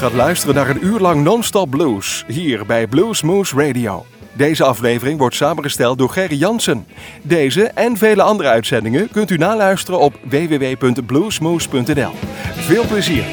gaat luisteren naar een uur lang non-stop blues hier bij Blues Moose Radio. Deze aflevering wordt samengesteld door Gerry Jansen. Deze en vele andere uitzendingen kunt u naluisteren op www.bluesmoose.nl. Veel plezier!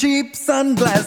Cheap sunglasses.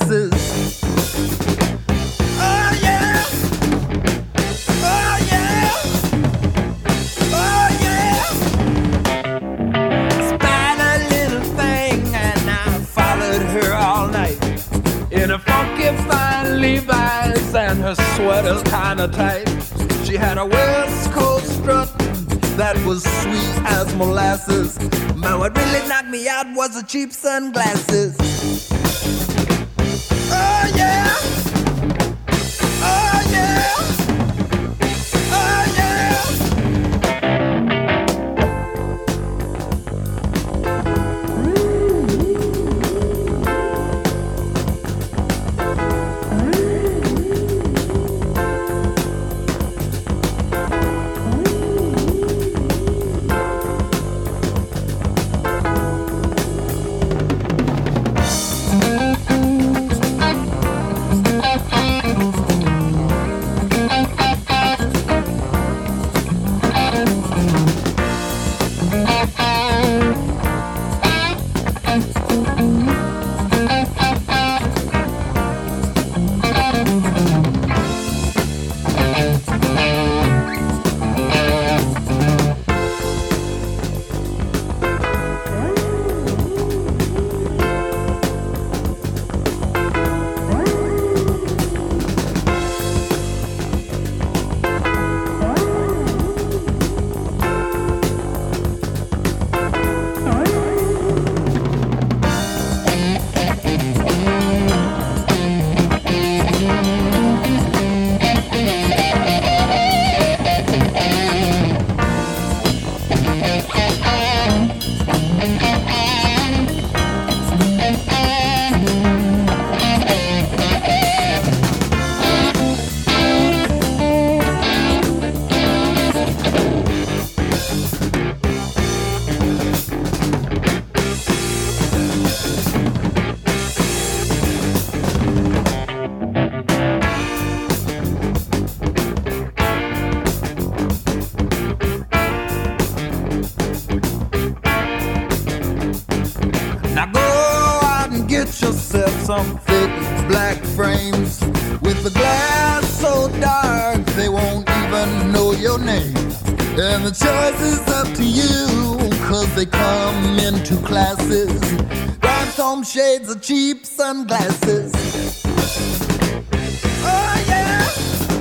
Some thick black frames with the glass so dark they won't even know your name. And the choice is up to you, cause they come in two classes. Rhinestone shades or cheap sunglasses. Oh yeah!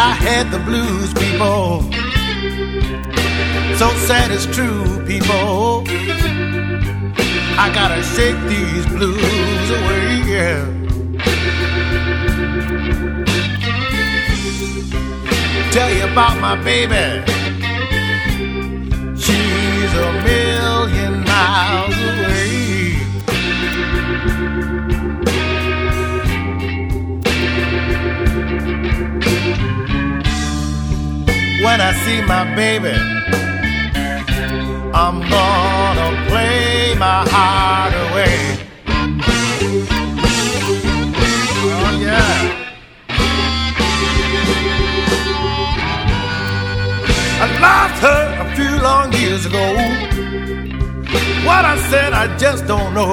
I had the blues, people. So sad it's true, people. I gotta shake these blues away, yeah. Tell you about my baby. She's a million miles away. When I see my baby, I'm gonna play my heart away. Oh, yeah. I lost her a few long years ago. What I said, I just don't know.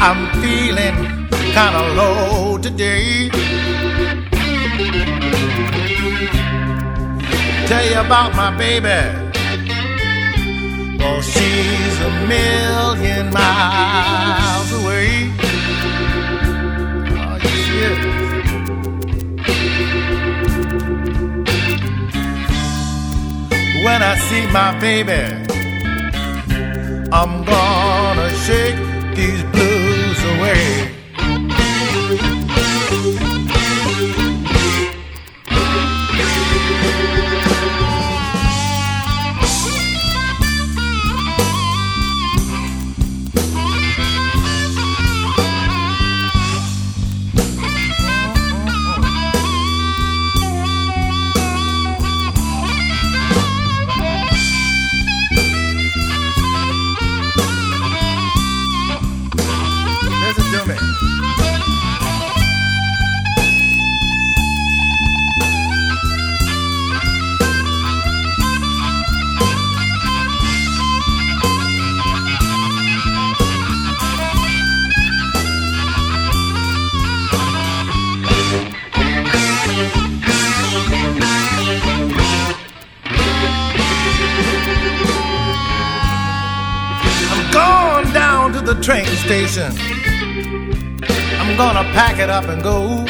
I'm feeling kinda low today. Tell you about my baby. Oh, she's a million miles away. Oh, yes, she is. when I see my baby. I'm gonna shake these blues away. I'm gonna pack it up and go.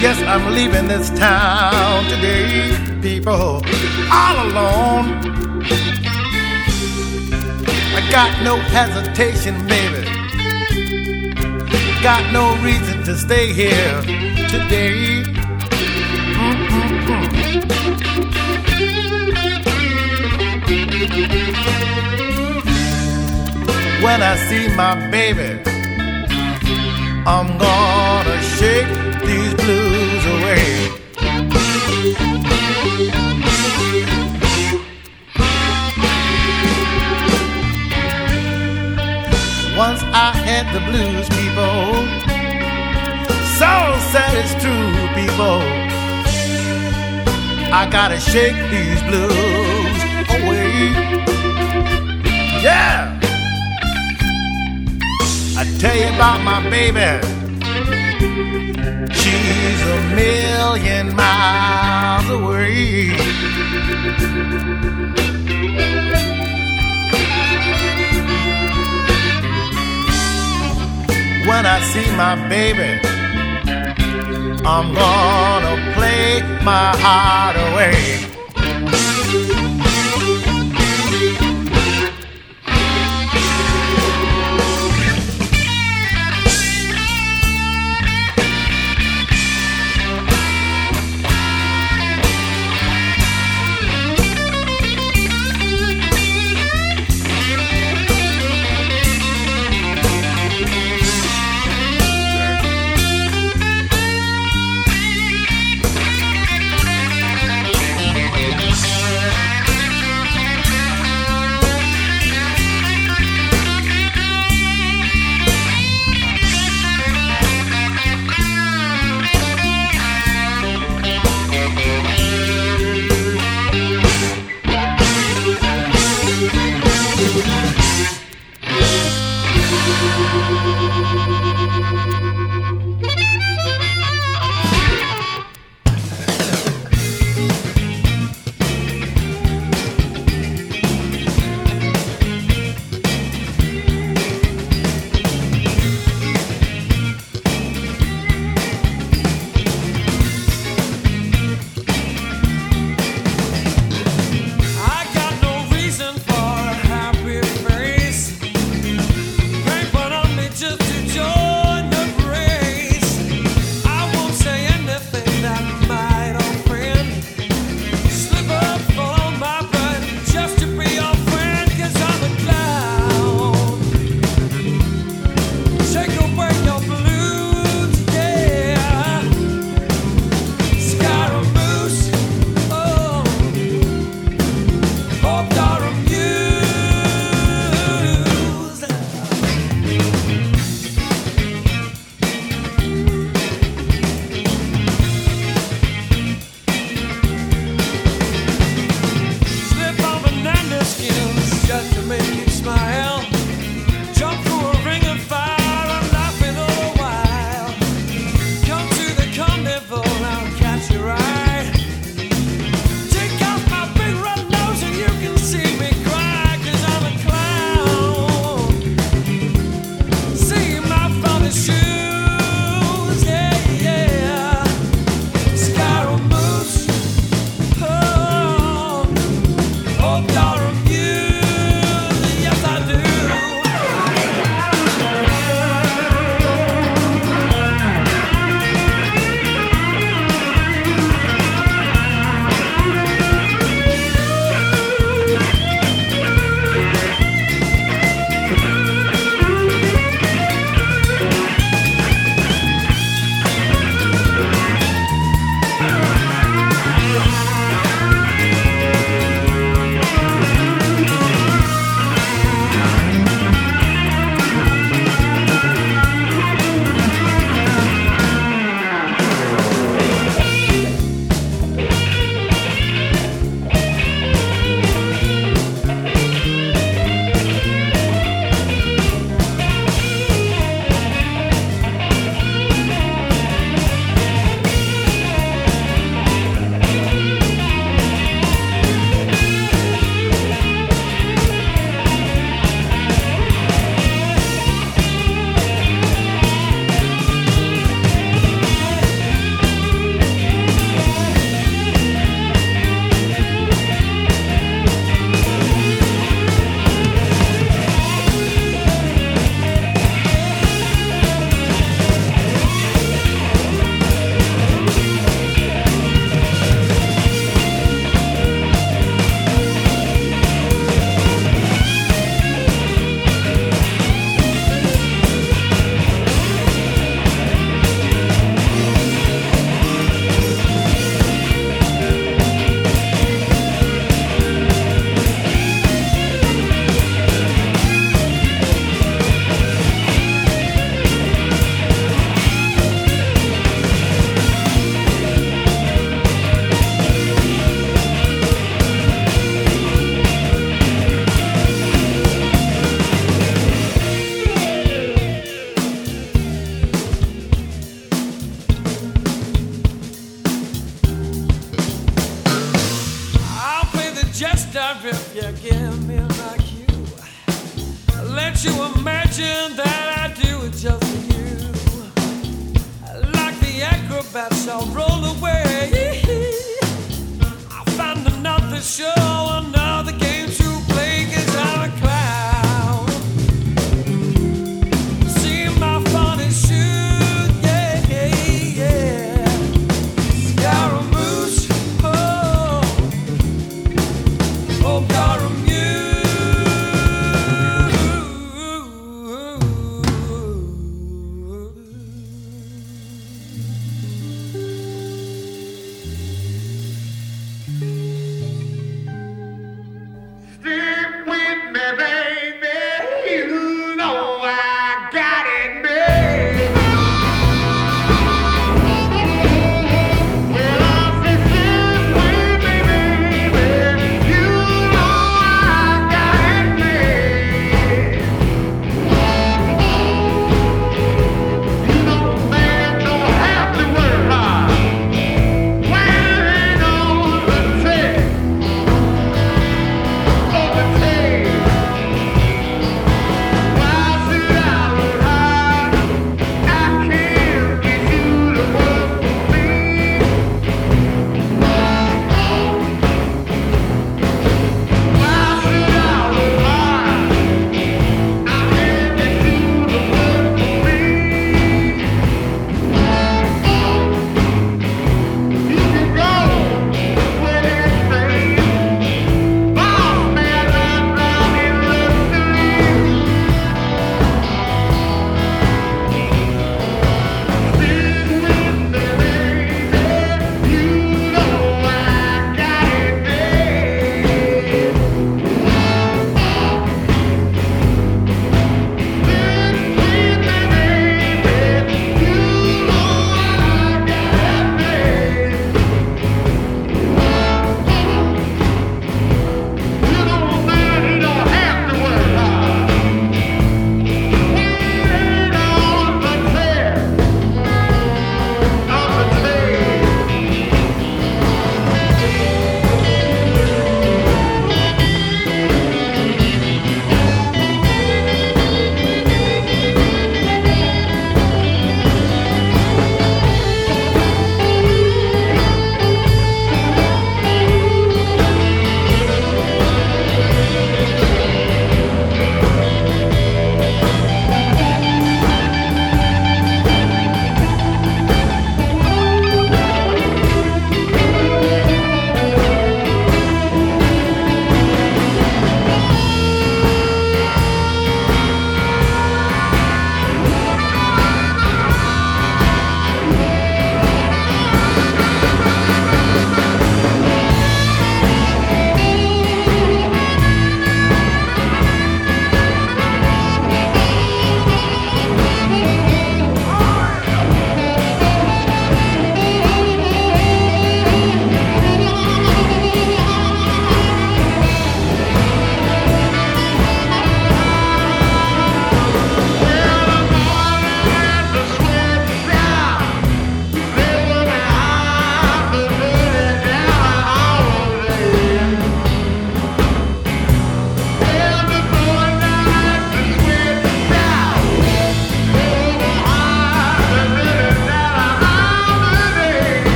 Yes, I'm leaving this town today, people, all alone. I got no hesitation, baby. Got no reason to stay here today. When I see my baby. I'm gonna shake these blues away. Once I had the blues, people. So sad it's true, people. I gotta shake these blues away. Yeah! Tell you about my baby. She's a million miles away. When I see my baby, I'm gonna play my heart away.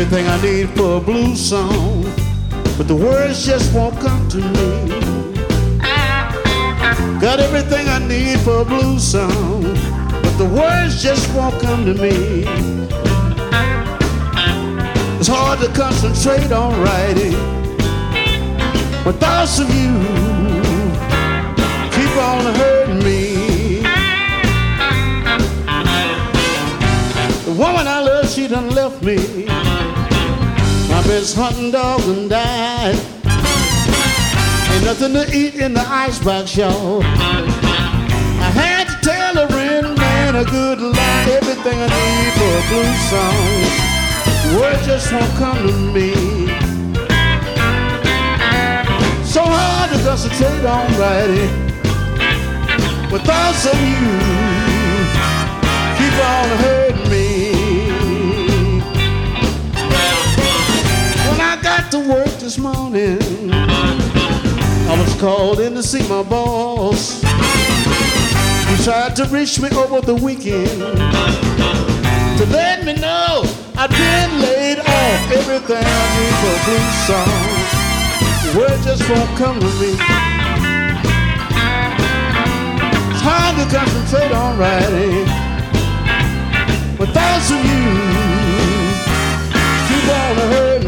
Everything I need for a blues song, but the words just won't come to me. Got everything I need for a blues song, but the words just won't come to me. It's hard to concentrate on writing when thoughts of you keep on hurting me. The woman I love, she done left me. Best hunting dog and died. Ain't Nothing to eat in the icebox, y'all. I had to tell a rent man a good lie, everything I need for a blues song. Words just won't come to me. So hard to concentrate on writing with thoughts of you keep on hurting work this morning, I was called in to see my boss. He tried to reach me over the weekend to let me know I'd been laid off. Everything I need for a blues song, word just won't come to me. It's hard to concentrate on writing without some you keep on hurting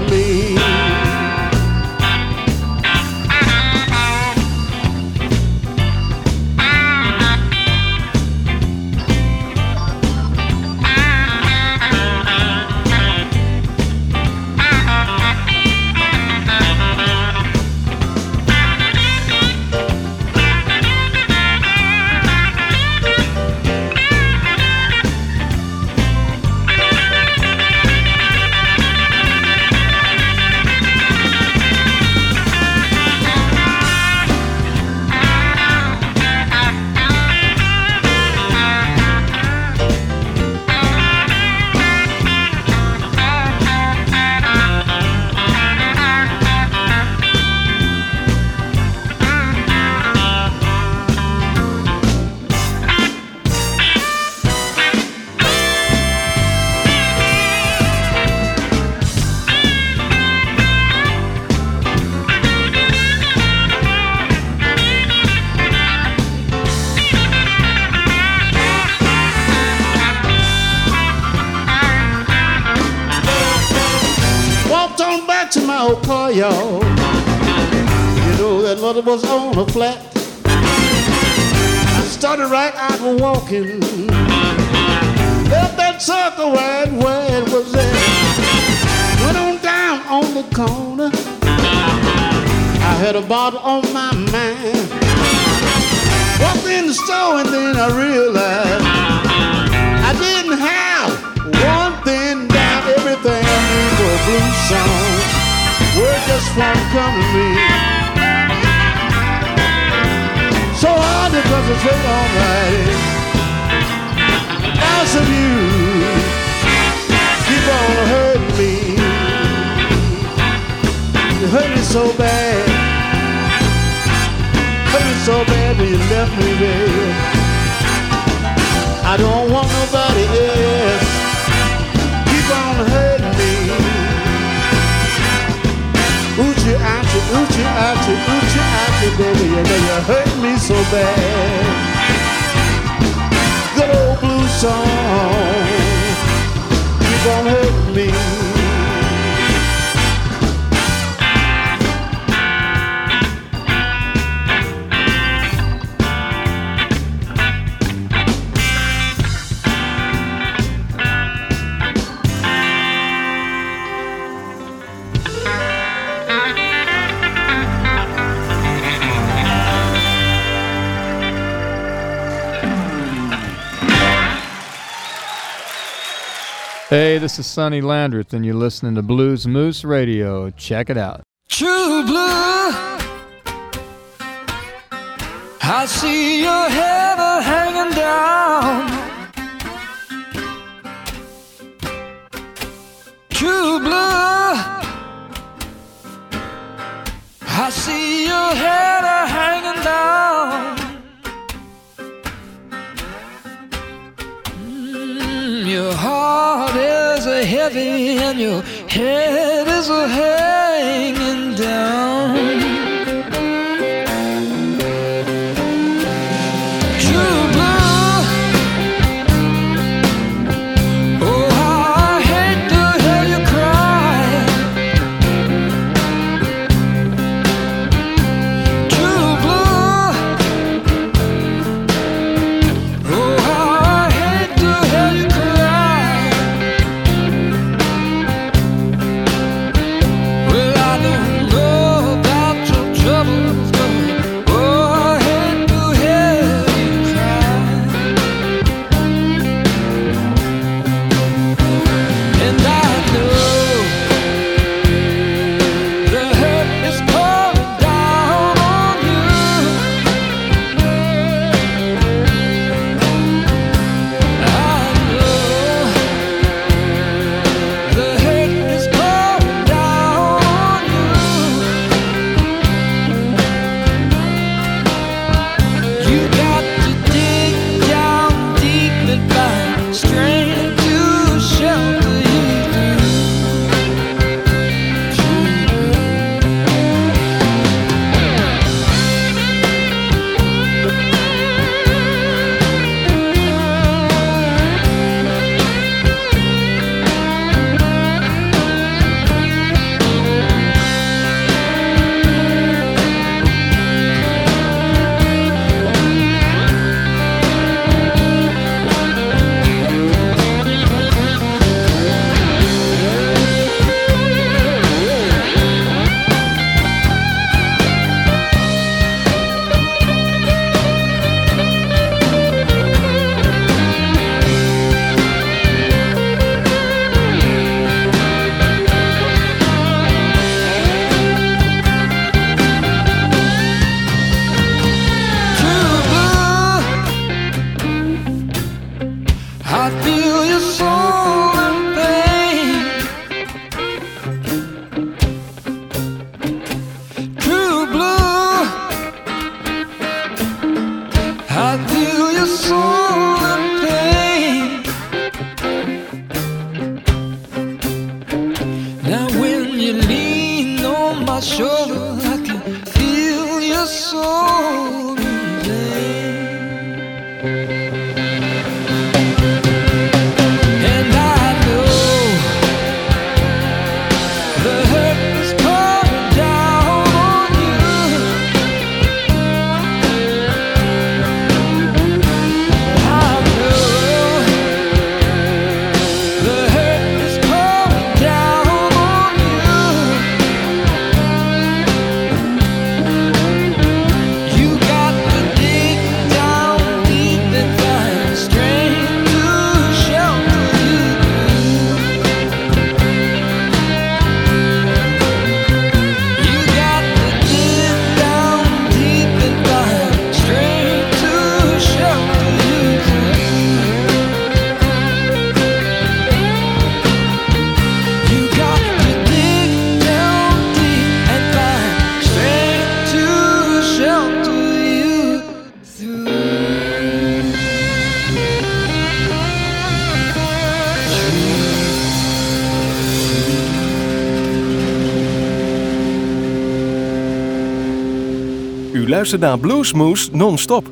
and then I realized I didn't have one thing down, everything I need for a blues song. Word just won't come to me. So hard to concentrate on writing. Thoughts of you keep on hurting me. You hurt me so bad. So bad when you left me, baby. I don't want nobody else. Keep on hurting me. Oochie, ouchie, oochie, ouchie, oochie, ouchie, baby. You know you hurt me so bad. Good old blue song. Keep on hurting me. Hey, this is Sonny Landreth, and you're listening to Blues Moose Radio. Check it out. True blue. I see your head hanging down. True blue. I see your head hanging down. Your heart is a heavy and your head is a hanging down. Luistert naar Bluesmoose non-stop.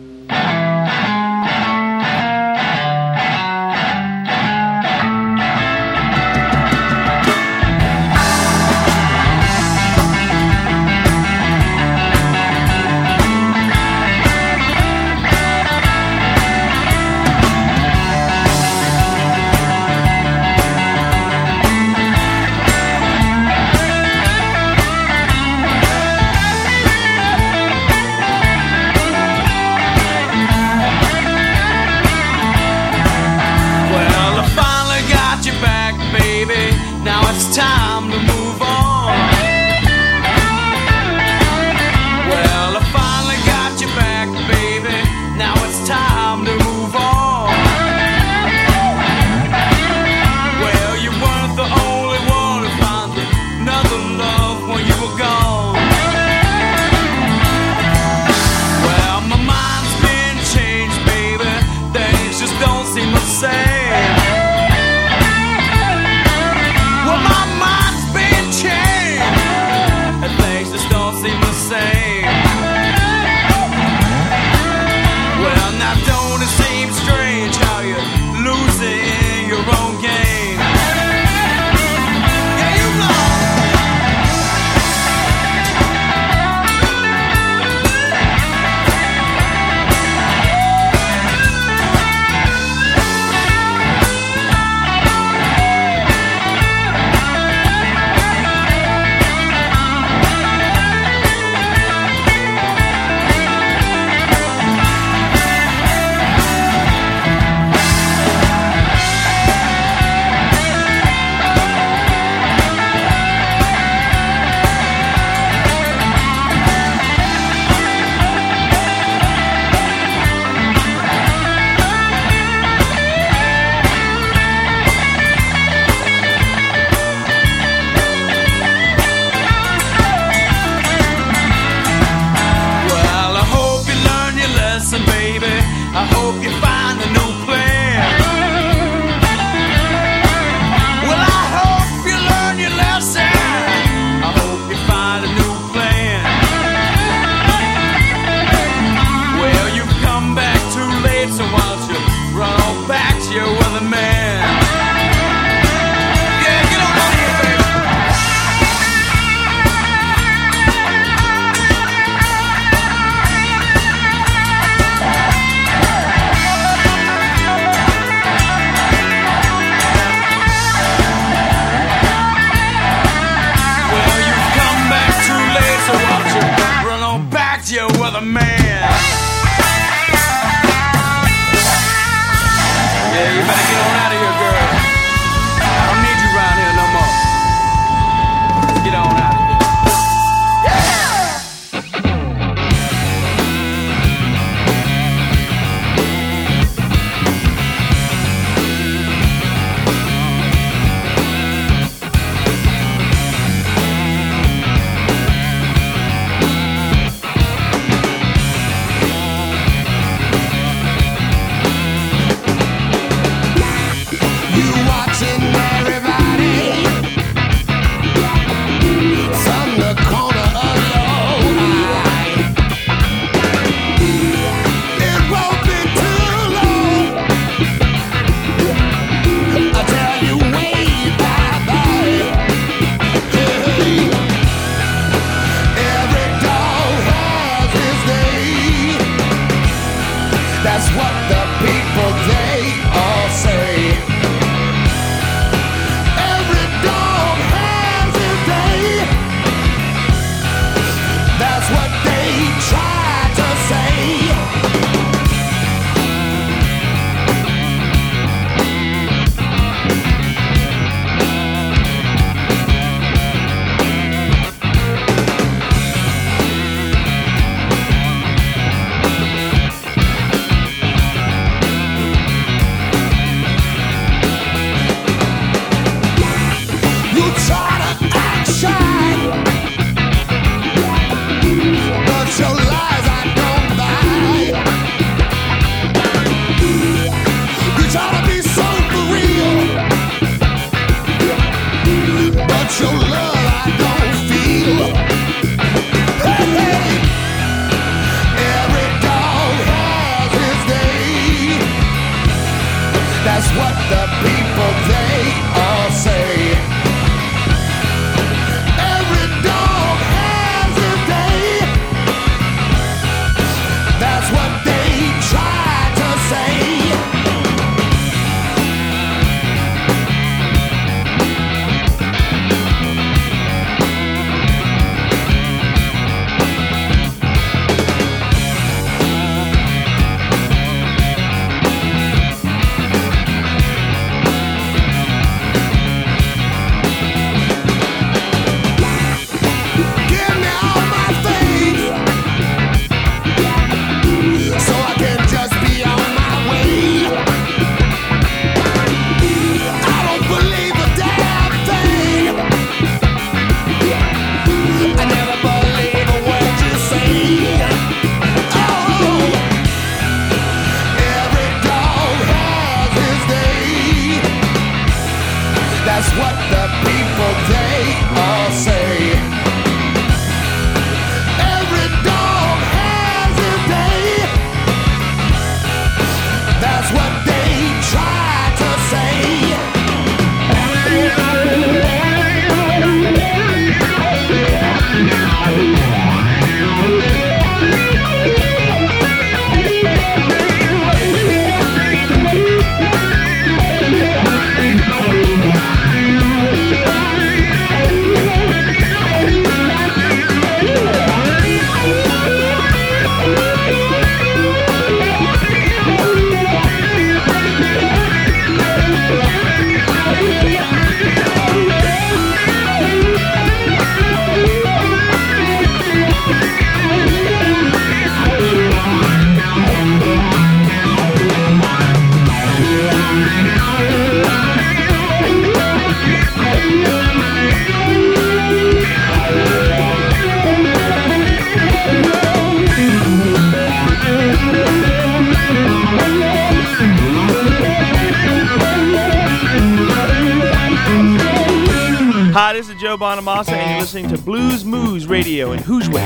Mm. Joe Bonamassa, and you're listening to Bluesmoose Radio in Hoosier.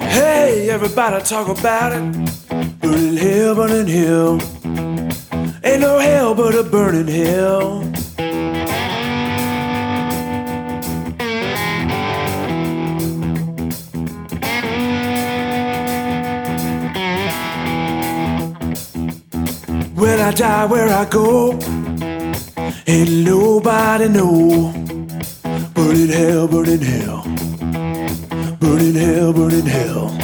Hey, everybody talk about it. Burning hell, burning hell. Ain't no hell but a burning hell. I die, where I go, ain't nobody know. Burning hell, burning hell, burning hell, burning hell.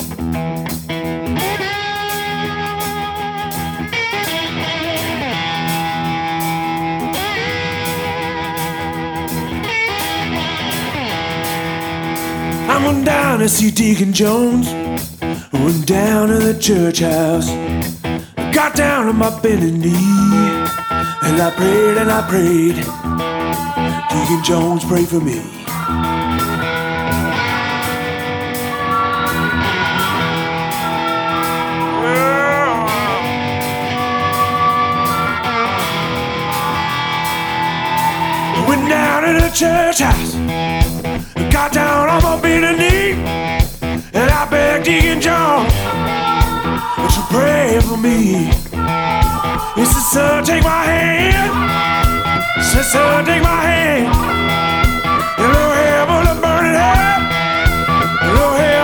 I went down to see Deacon Jones, went down to the church house got down on my bended knee and I prayed and I prayed. Deacon Jones, pray for me. Went down to the church house, got down on my bended knee, and I begged Deacon Jones would you pray for me? He said, Sir, take my hand. He said, Sir, take my hand. Hello, heaven, a burning hell. Hello, heaven.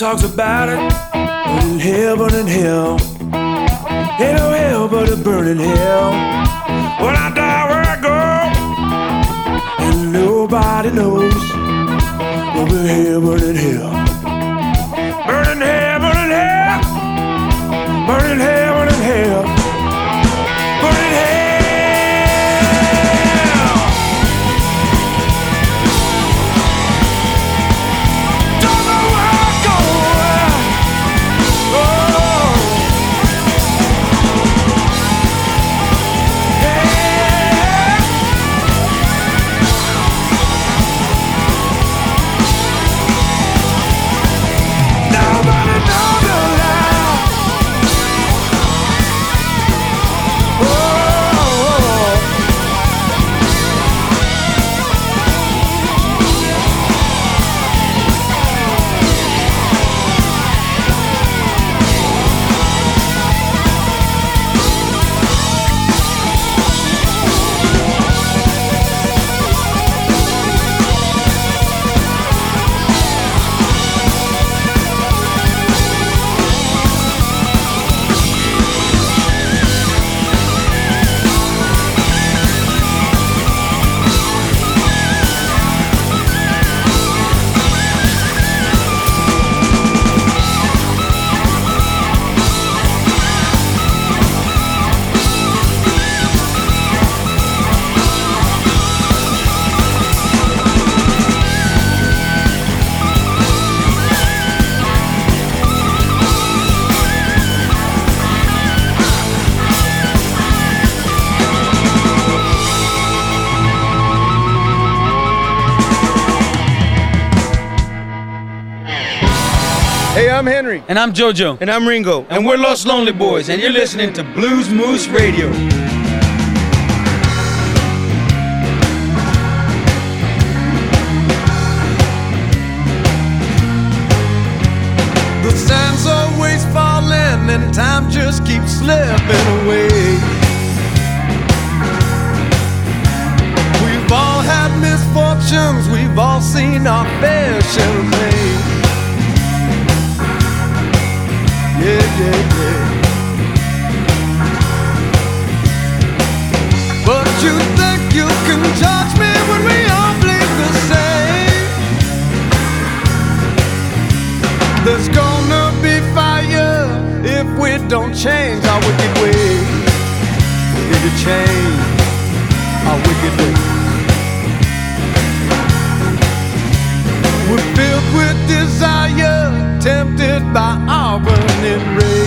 Talks about it. Burning hell, burning hell. Ain't no hell but a burning hell. When I die, where I go, and nobody knows. Burning hell, burning hell. I'm JoJo. And I'm Ringo. And we're Los Lonely Boys. And you're listening to Bluesmoose Radio. The sand's always falling and time just keeps slipping away. We've all had misfortunes, we've all seen our fair share of pain. But you think you can judge me when we all bleed the same? There's gonna be fire if we don't change our wicked ways. Did you change our wicked ways? We're filled with desire, tempted by our rage. Feel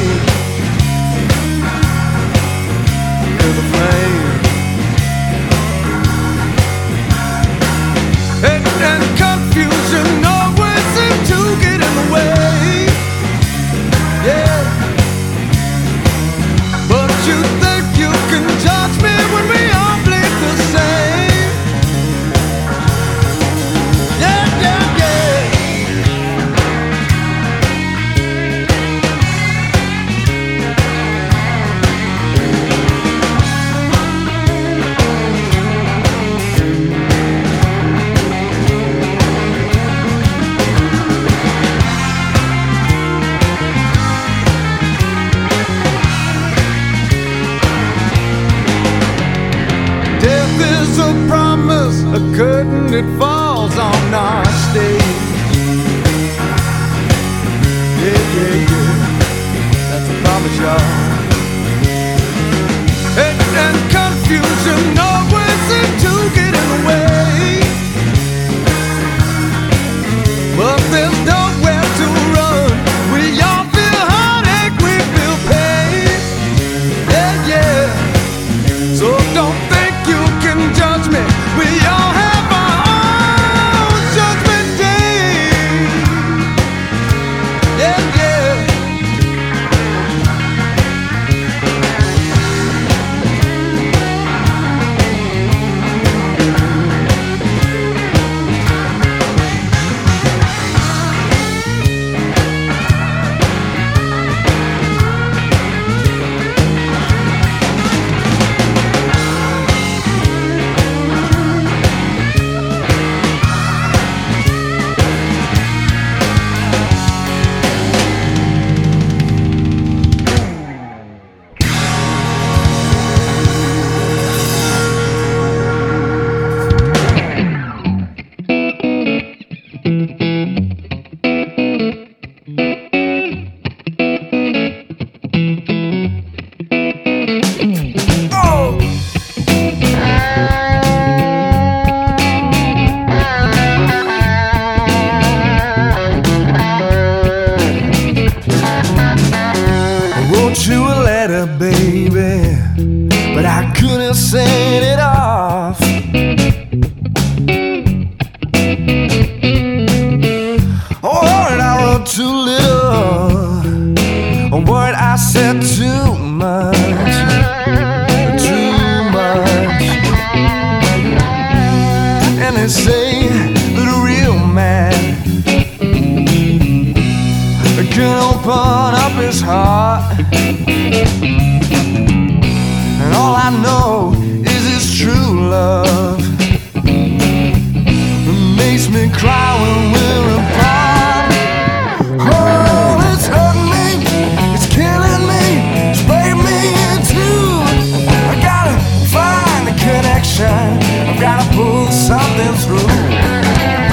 I've gotta pull something through.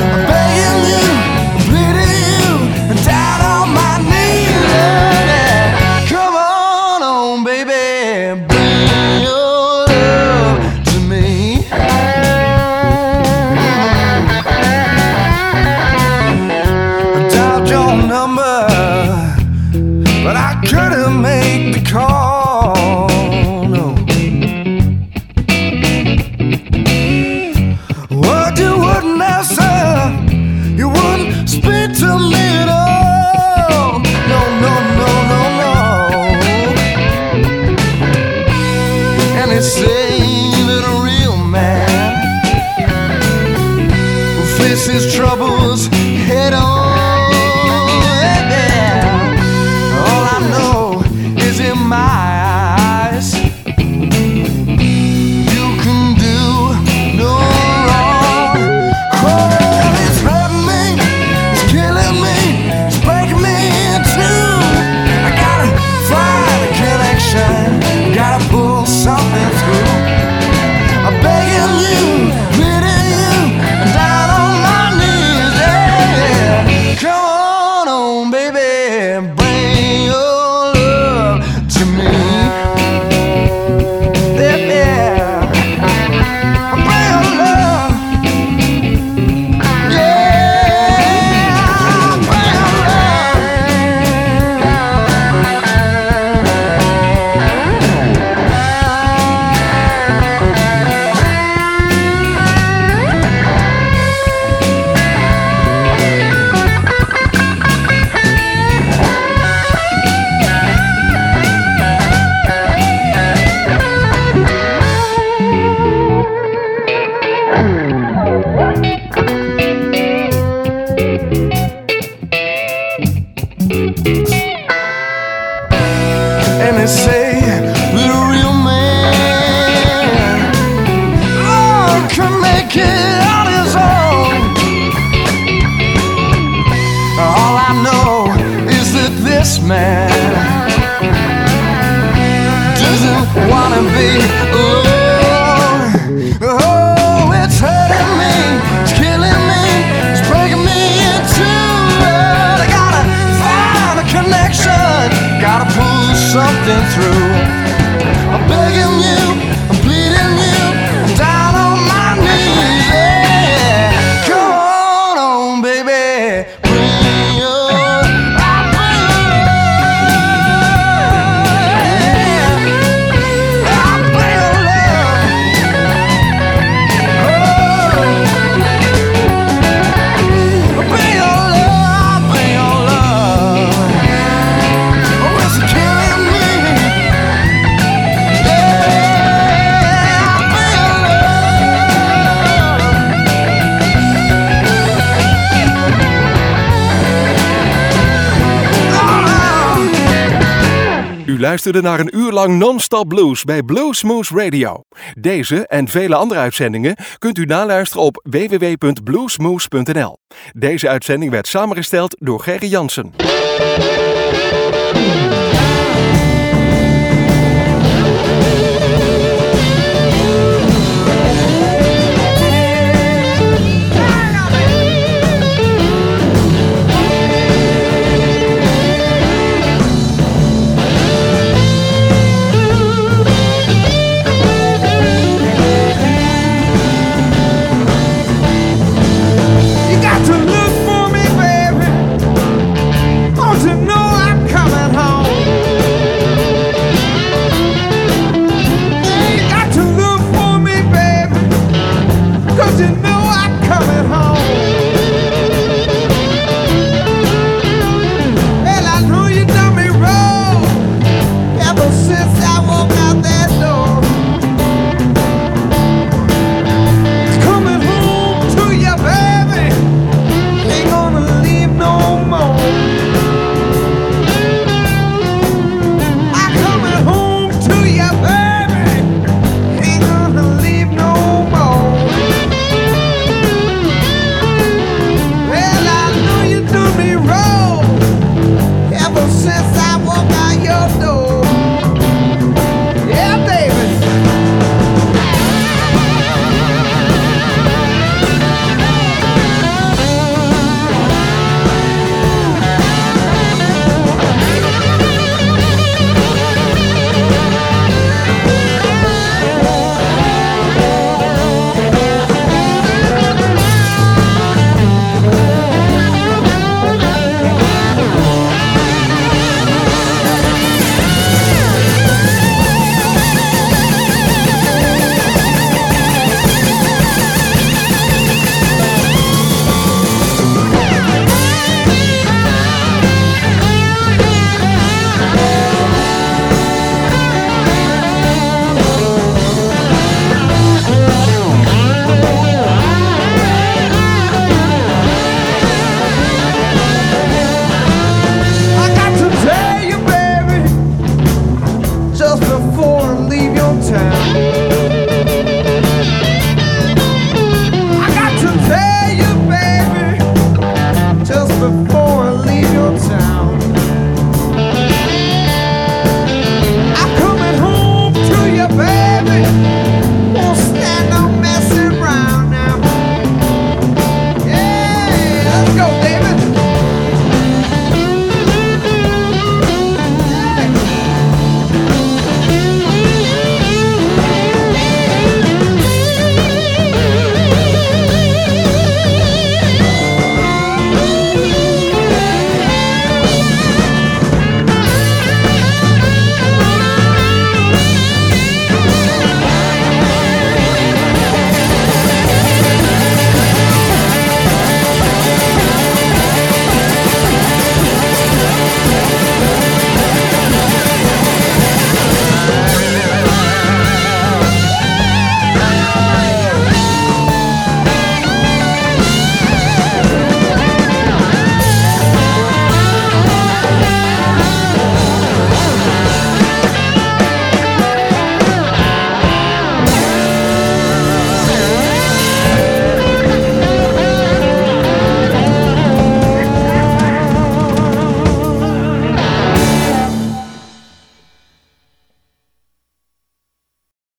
luisterde naar een uur lang non-stop blues bij Bluesmoose Radio. Deze en vele andere uitzendingen kunt u naluisteren op www.bluesmoose.nl. Deze uitzending werd samengesteld door Gerry Jansen.